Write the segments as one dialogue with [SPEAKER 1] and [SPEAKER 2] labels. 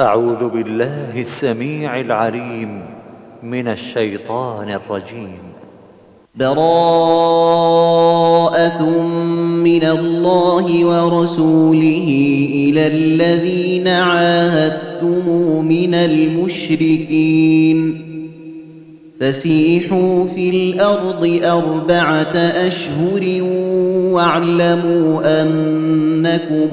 [SPEAKER 1] أعوذ بالله السميع العليم من الشيطان الرجيم.
[SPEAKER 2] براءة من الله ورسوله إلى الذين عاهدتم من المشركين. فسيحوا في الأرض أربعة أشهر واعلموا أنكم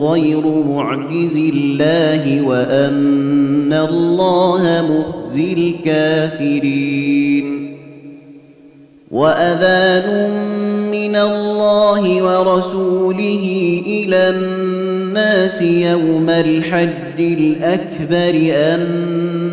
[SPEAKER 2] غير معجز الله وأن الله مخزي الكافرين. وأذان من الله ورسوله إلى الناس يوم الحج الأكبر أن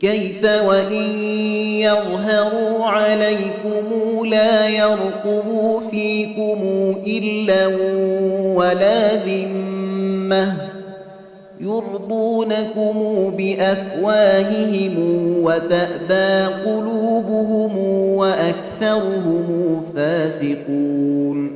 [SPEAKER 2] كيف وإن يظهروا عليكم لا يرقبوا فيكم إلا ولا ذمة يرضونكم بأفواههم وتأبى قلوبهم وأكثرهم فاسقون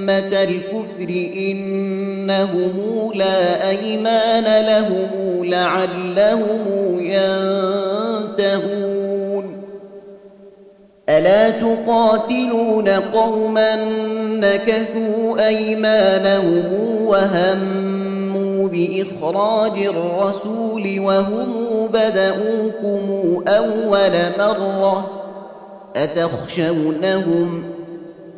[SPEAKER 2] أئمة الكفر إنهم لا أيمان لهم لعلهم ينتهون. ألا تقاتلون قوما نكثوا أيمانهم وهموا بإخراج الرسول وهم بدؤوكم أول مرة أتخشونهم ۖ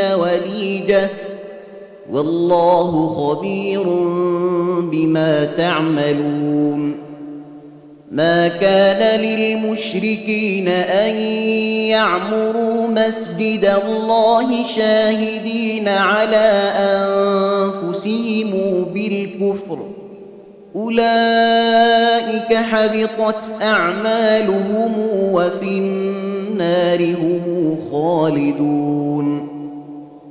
[SPEAKER 2] وليجة. والله خبير بما تعملون. ما كان للمشركين أن يعمروا مسجد الله شاهدين على أنفسهم بالكفر. أولئك حبطت أعمالهم وفي النار هم خالدون.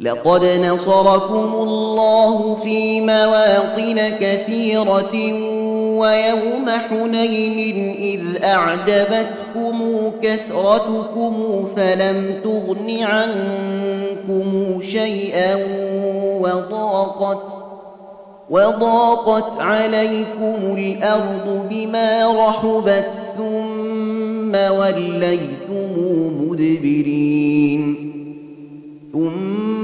[SPEAKER 2] لقد نصركم الله في مواطن كثيرة ويوم حنين إذ أعجبتكم كثرتكم فلم تغن عنكم شيئا وضاقت وضاقت عليكم الأرض بما رحبت ثم وليتم مدبرين ثم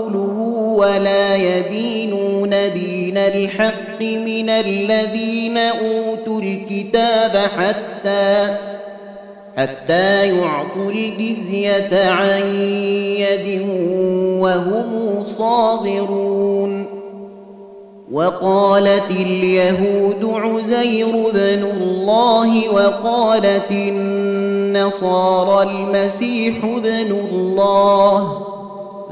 [SPEAKER 2] ولا يدينون دين الحق من الذين أوتوا الكتاب حتى حتى يعطوا الجزية عن يد وهم صاغرون. وقالت اليهود عزير بن الله وقالت النصارى المسيح بن الله.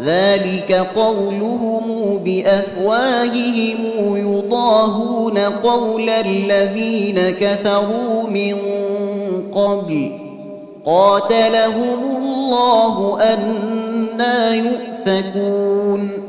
[SPEAKER 2] ذلك قولهم بافواههم يضاهون قول الذين كفروا من قبل قاتلهم الله أنا يؤفكون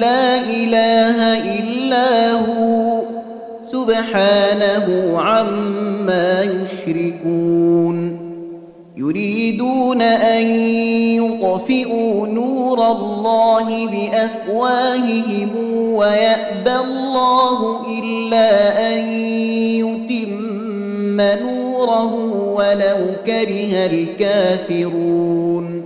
[SPEAKER 2] لا إله إلا هو سبحانه عما يشركون. يريدون أن يطفئوا نور الله بأفواههم ويأبى الله إلا أن يتم نوره ولو كره الكافرون.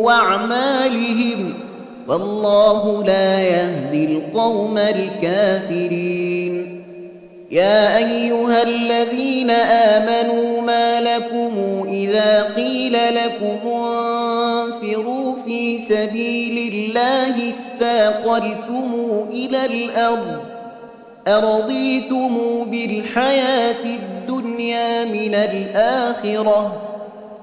[SPEAKER 2] سوء أعمالهم والله لا يهدي القوم الكافرين. يا أيها الذين آمنوا ما لكم إذا قيل لكم انفروا في سبيل الله اثاقلتم إلى الأرض أرضيتم بالحياة الدنيا من الآخرة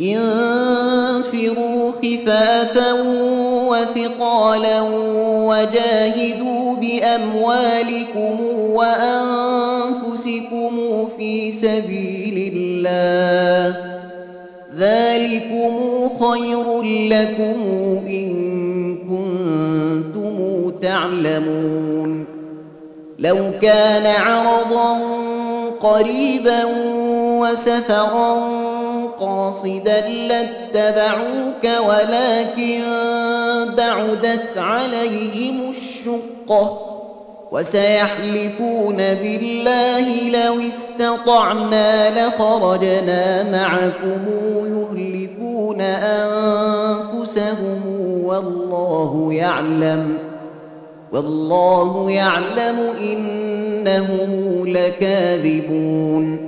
[SPEAKER 2] انفروا خفافا وثقالا وجاهدوا بأموالكم وأنفسكم في سبيل الله. ذلكم خير لكم إن كنتم تعلمون. لو كان عرضا قريبا وسفرا قاصدا لاتبعوك ولكن بعدت عليهم الشقة وسيحلفون بالله لو استطعنا لخرجنا معكم يهلكون أنفسهم والله يعلم والله يعلم إنهم لكاذبون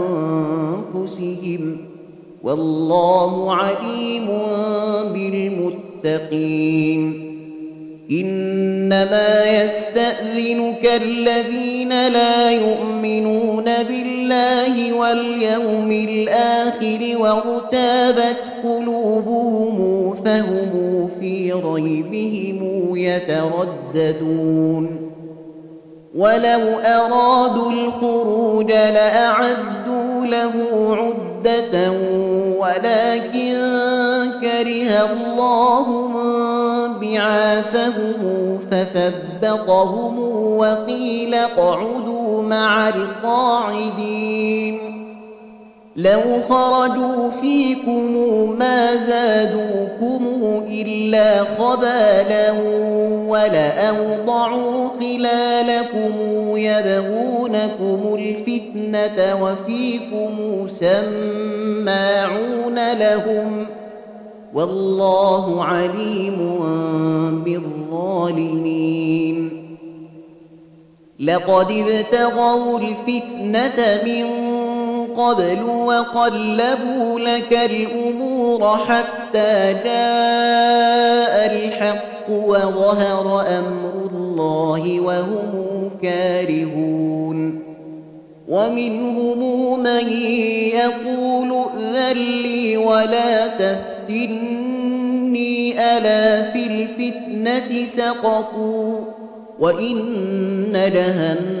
[SPEAKER 2] والله عليم بالمتقين. إنما يستأذنك الذين لا يؤمنون بالله واليوم الآخر وارتابت قلوبهم فهم في ريبهم يترددون. ولو أرادوا الخروج لأعدوا له عده ولكن كره الله بعاثهم فثبطهم وقيل اقعدوا مع القاعدين لو خرجوا فيكم ما زادوكم إلا خبالا ولأوضعوا خلالكم يبغونكم الفتنة وفيكم سماعون لهم والله عليم بالظالمين. لقد ابتغوا الفتنة من قبل وقلبوا لك الأمور حتى جاء الحق وظهر أمر الله وهم كارهون. ومنهم من يقول ائذن لي ولا تفتني ألا في الفتنة سقطوا؟ وإن جهنم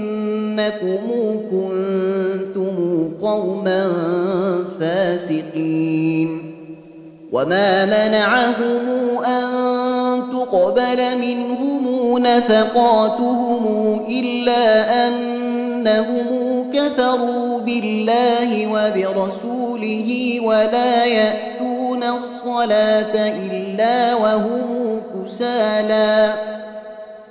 [SPEAKER 2] إنكم كنتم قوما فاسقين وما منعهم أن تقبل منهم نفقاتهم إلا أنهم كفروا بالله وبرسوله ولا يأتون الصلاة إلا وهم كسالى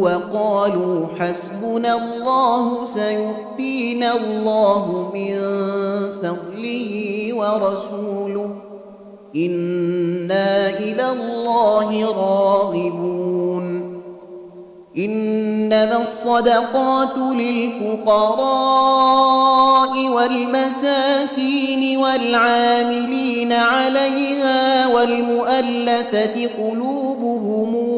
[SPEAKER 2] وقالوا حسبنا الله سيؤتينا الله من فضله ورسوله. إنا إلى الله راغبون. إنما الصدقات للفقراء والمساكين والعاملين عليها والمؤلفة قلوبهم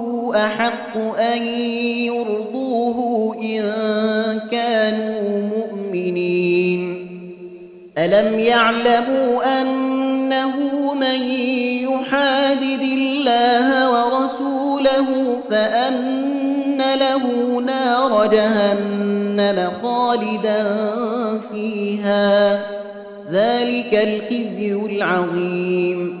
[SPEAKER 2] أحق أن يرضوه إن كانوا مؤمنين. ألم يعلموا أنه من يحادد الله ورسوله فأن له نار جهنم خالدا فيها؟ ذلك الخزي العظيم.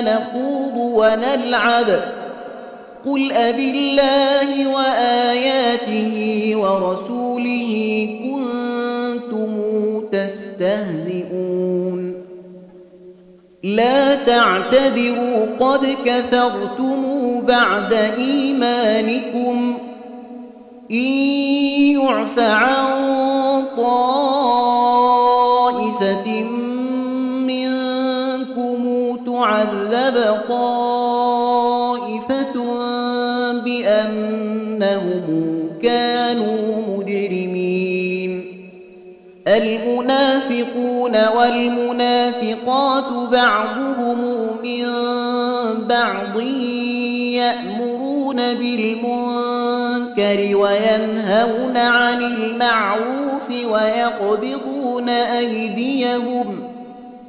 [SPEAKER 2] نخوض ونلعب. قل أبالله وآياته ورسوله كنتم تستهزئون. لا تعتذروا قد كفرتم بعد إيمانكم. إن يعف عن طائفة تعذب طائفة بأنهم كانوا مجرمين. المنافقون والمنافقات بعضهم من بعض يأمرون بالمنكر وينهون عن المعروف ويقبضون أيديهم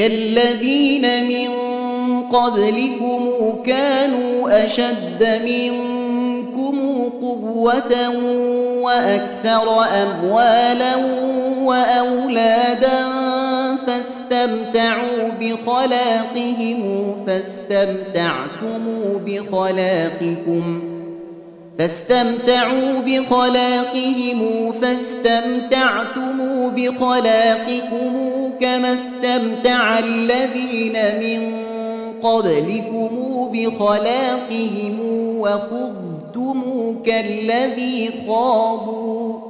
[SPEAKER 2] كالذين من قبلكم كانوا أشد منكم قوة وأكثر أموالا وأولادا فاستمتعوا بخلاقهم فاستمتعتم بخلاقكم فاستمتعوا بخلاقهم فاستمتعتم بخلاقكم كما استمتع الذين من قبلكم بخلاقهم وخذتم كالذي خاضوا.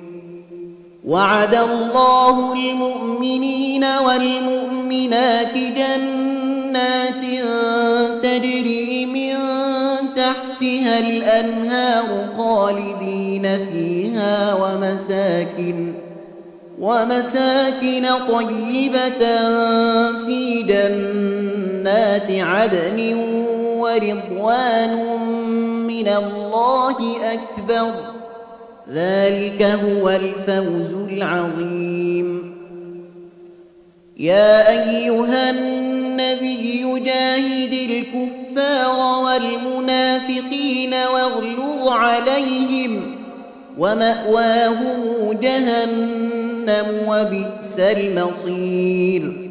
[SPEAKER 2] وعد الله المؤمنين والمؤمنات جنات تجري من تحتها الأنهار خالدين فيها ومساكن ومساكن طيبة في جنات عدن ورضوان من الله أكبر ذلك هو الفوز العظيم. يا أيها النبي جاهد الكفار والمنافقين واغلظ عليهم ومأواهم جهنم وبئس المصير.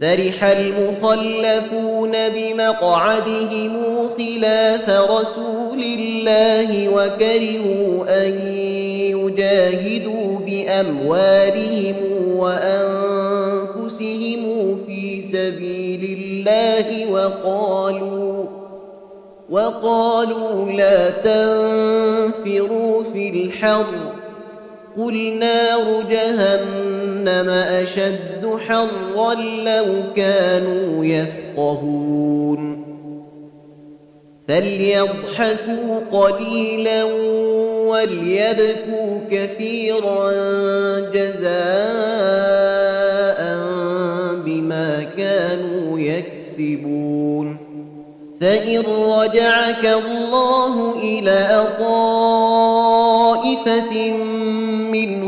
[SPEAKER 2] فرح المخلفون بمقعدهم خلاف رسول الله وكرهوا أن يجاهدوا بأموالهم وأنفسهم في سبيل الله وقالوا وقالوا لا تنفروا في الحر قل نار جهنم أشد حرا لو كانوا يفقهون. فليضحكوا قليلا وليبكوا كثيرا جزاء بما كانوا يكسبون. فإن رجعك الله إلى طائفة منهم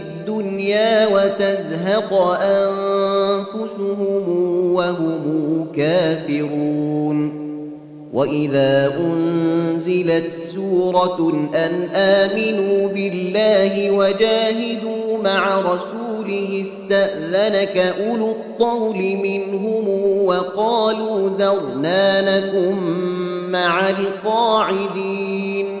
[SPEAKER 2] الدنيا وتزهق أنفسهم وهم كافرون. وإذا أنزلت سورة أن آمنوا بالله وجاهدوا مع رسوله استأذنك أولو الطول منهم وقالوا ذرنا نكن مع القاعدين.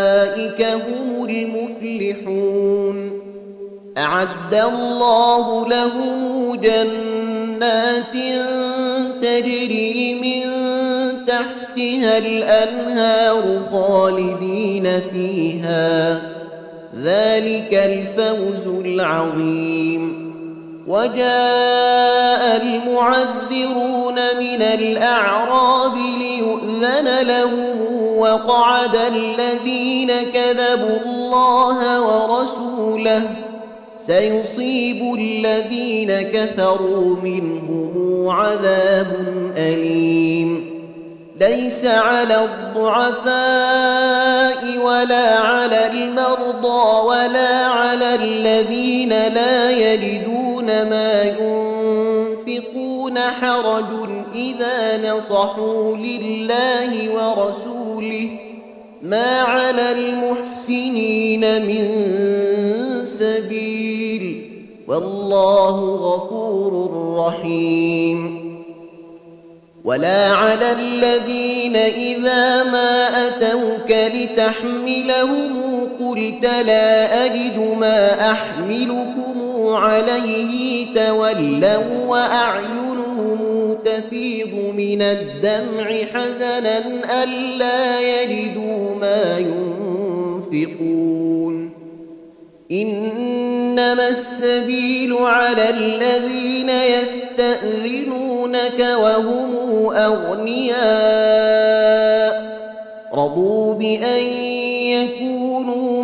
[SPEAKER 2] هم المفلحون. أعد الله لهم جنات تجري من تحتها الأنهار خالدين فيها. ذلك الفوز العظيم. وجاء المعذرون من الأعراب ليؤذن لهم وقعد الذين كذبوا الله ورسوله. سيصيب الذين كفروا منهم عذاب أليم. ليس على الضعفاء ولا على المرضى ولا على الذين لا يجدون ما ينفقون حرج إذا نصحوا لله ورسوله ما على المحسنين من سبيل والله غفور رحيم ولا على الذين إذا ما أتوك لتحملهم قلت لا أجد ما أحملكم عليه تولوا وأعينهم تفيض من الدمع حزنا ألا يجدوا ما ينفقون. إنما السبيل على الذين يستأذنونك وهم أغنياء. رضوا بأن يكونوا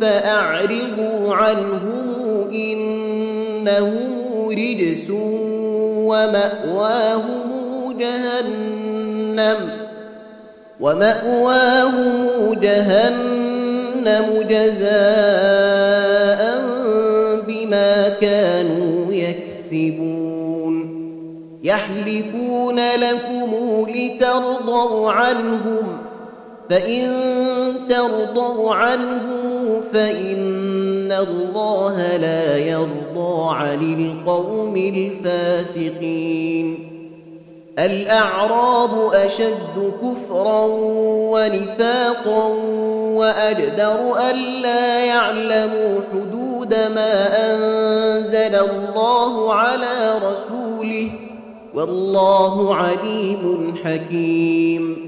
[SPEAKER 2] فأعرضوا عنهم إنهم رجس ومأواهم جهنم ومأواهم جهنم جزاء بما كانوا يكسبون يحلفون لكم لترضوا عنهم فإن ترضوا عنهم فإن الله لا يرضى عن القوم الفاسقين. الأعراب أشد كفرا ونفاقا وأجدر ألا يعلموا حدود ما أنزل الله على رسوله. والله عليم حكيم.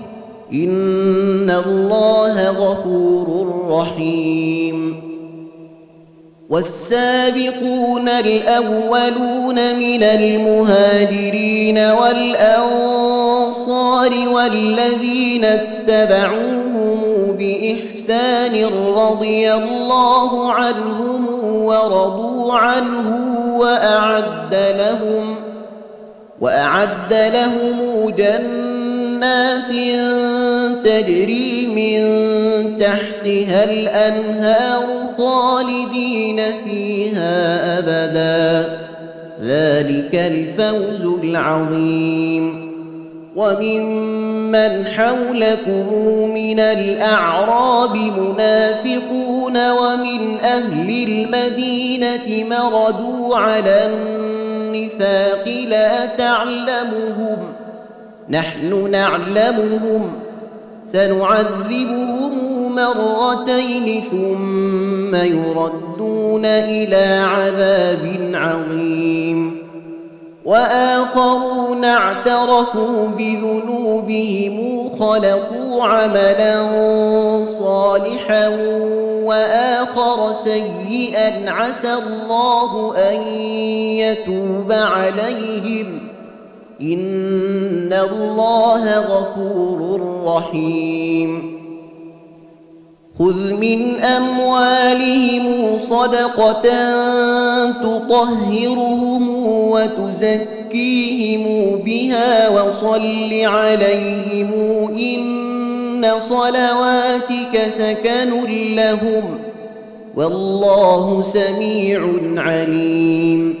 [SPEAKER 2] إن الله غفور رحيم والسابقون الأولون من المهاجرين والأنصار والذين اتبعوهم بإحسان رضي الله عنهم ورضوا عنه وأعد لهم وأعد لهم جنات تجري من تحتها الأنهار خالدين فيها أبدا. ذلك الفوز العظيم. وممن حولكم من الأعراب منافقون ومن أهل المدينة مردوا على النفاق لا تعلمهم. نحن نعلمهم سنعذبهم مرتين ثم يردون إلى عذاب عظيم. وآخرون اعترفوا بذنوبهم خلقوا عملا صالحا وآخر سيئا عسى الله أن يتوب عليهم. إن الله غفور رحيم خذ من أموالهم صدقة تطهرهم وتزكيهم بها وصل عليهم إن صلواتك سكن لهم والله سميع عليم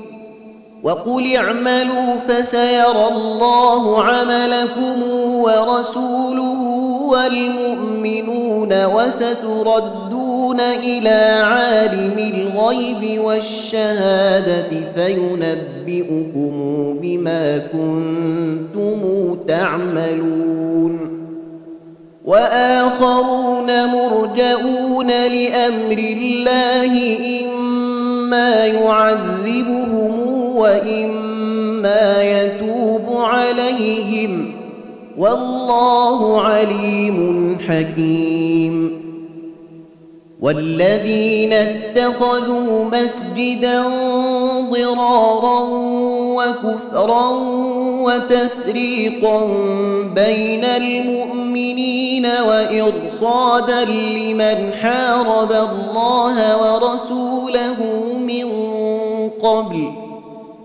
[SPEAKER 2] وقل اعملوا فسيرى الله عملكم ورسوله والمؤمنون وستردون إلى عالم الغيب والشهادة فينبئكم بما كنتم تعملون. وآخرون مرجؤون لأمر الله إما يعذبهم وإما يتوب عليهم والله عليم حكيم والذين اتخذوا مسجدا ضرارا وكفرا وتفريقا بين المؤمنين وإرصادا لمن حارب الله ورسوله من قبل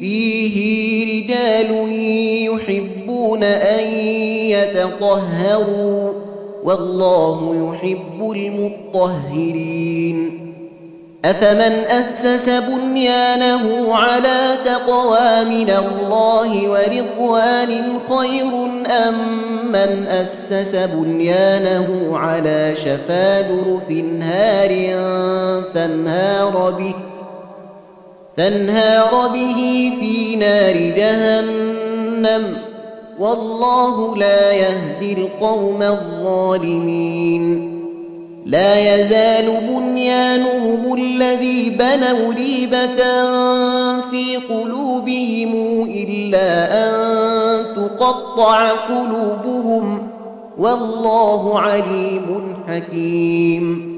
[SPEAKER 2] فيه رجال يحبون أن يتطهروا والله يحب المطهرين. أفمن أسس بنيانه على تقوى من الله ورضوان خير أم من أسس بنيانه على شفا جرف هار فانهار به فانهار به في نار جهنم. والله لا يهدي القوم الظالمين. لا يزال بنيانهم الذي بنوا ريبة في قلوبهم إلا أن تقطع قلوبهم. والله عليم حكيم.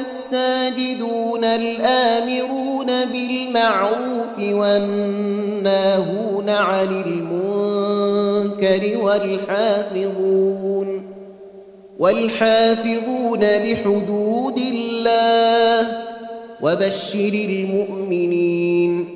[SPEAKER 2] الساجدون الآمرون بالمعروف والناهون عن المنكر والحافظون والحافظون لحدود الله وبشر المؤمنين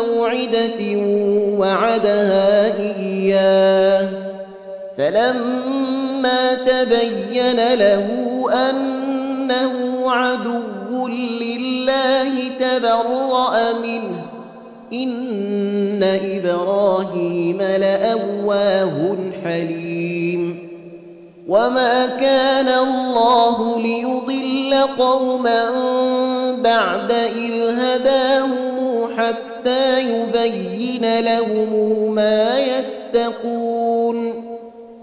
[SPEAKER 2] موعدة وعدها إياه. فلما تبين له أنه عدو لله تبرأ منه. إن إبراهيم لأواه حليم. وما كان الله ليضل قوما بعد إذ هداهم حتى يبين لهم ما يتقون.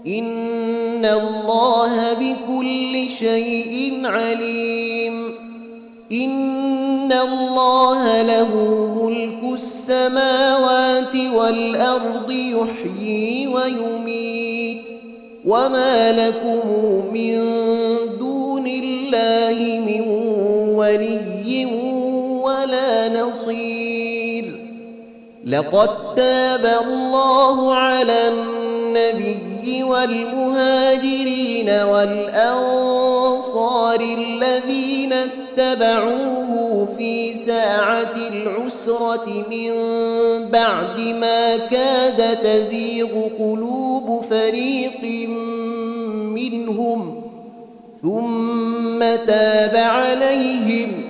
[SPEAKER 2] إن الله بكل شيء عليم. إن الله له ملك السماوات والأرض يحيي ويميت. وما لكم من دون الله من ولي ولا نصير. لقد تاب الله على النبي والمهاجرين والأنصار الذين اتبعوه في ساعة العسرة من بعد ما كاد تزيغ قلوب فريق منهم ثم تاب عليهم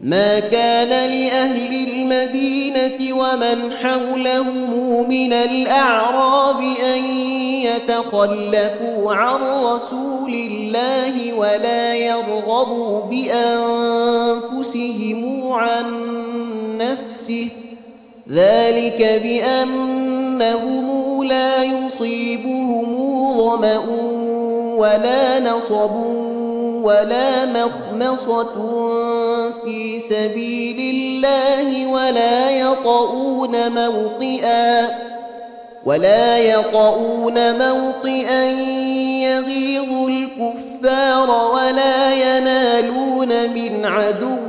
[SPEAKER 2] ما كان لأهل المدينة ومن حولهم من الأعراب أن يتخلفوا عن رسول الله ولا يرغبوا بأنفسهم عن نفسه. ذلك بأنهم لا يصيبهم ظمأ ولا نصب. ولا مخمصة في سبيل الله ولا يطؤون موطئا ولا يطؤون موطئا يغيظ الكفار ولا ينالون من عدو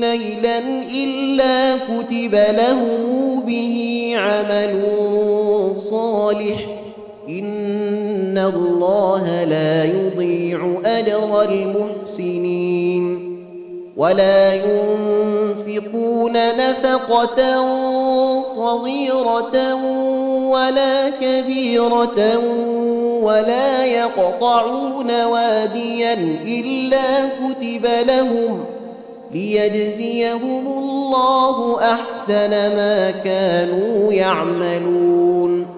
[SPEAKER 2] نيلا إلا كتب لهم به عمل صالح إن الله لا يضيع أجر المحسنين ولا ينفقون نفقة صغيرة ولا كبيرة ولا يقطعون واديا إلا كتب لهم ليجزيهم الله أحسن ما كانوا يعملون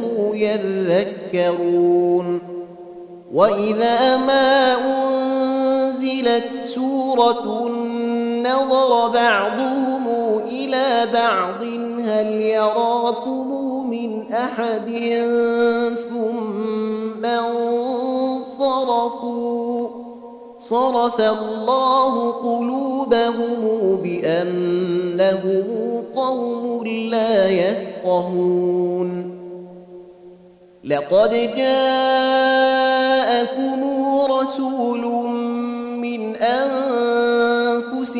[SPEAKER 2] يذكرون وإذا ما أنزلت سورة نظر بعضهم إلى بعض هل يراكم من أحد ثم انصرفوا صرف الله قلوبهم بأنهم قوم لا يفقهون لقد جاءكم رسول من أنفسكم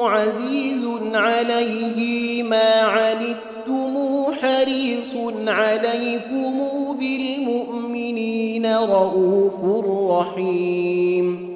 [SPEAKER 2] عزيز عليه ما عنتم حريص عليكم بالمؤمنين رؤوف رحيم.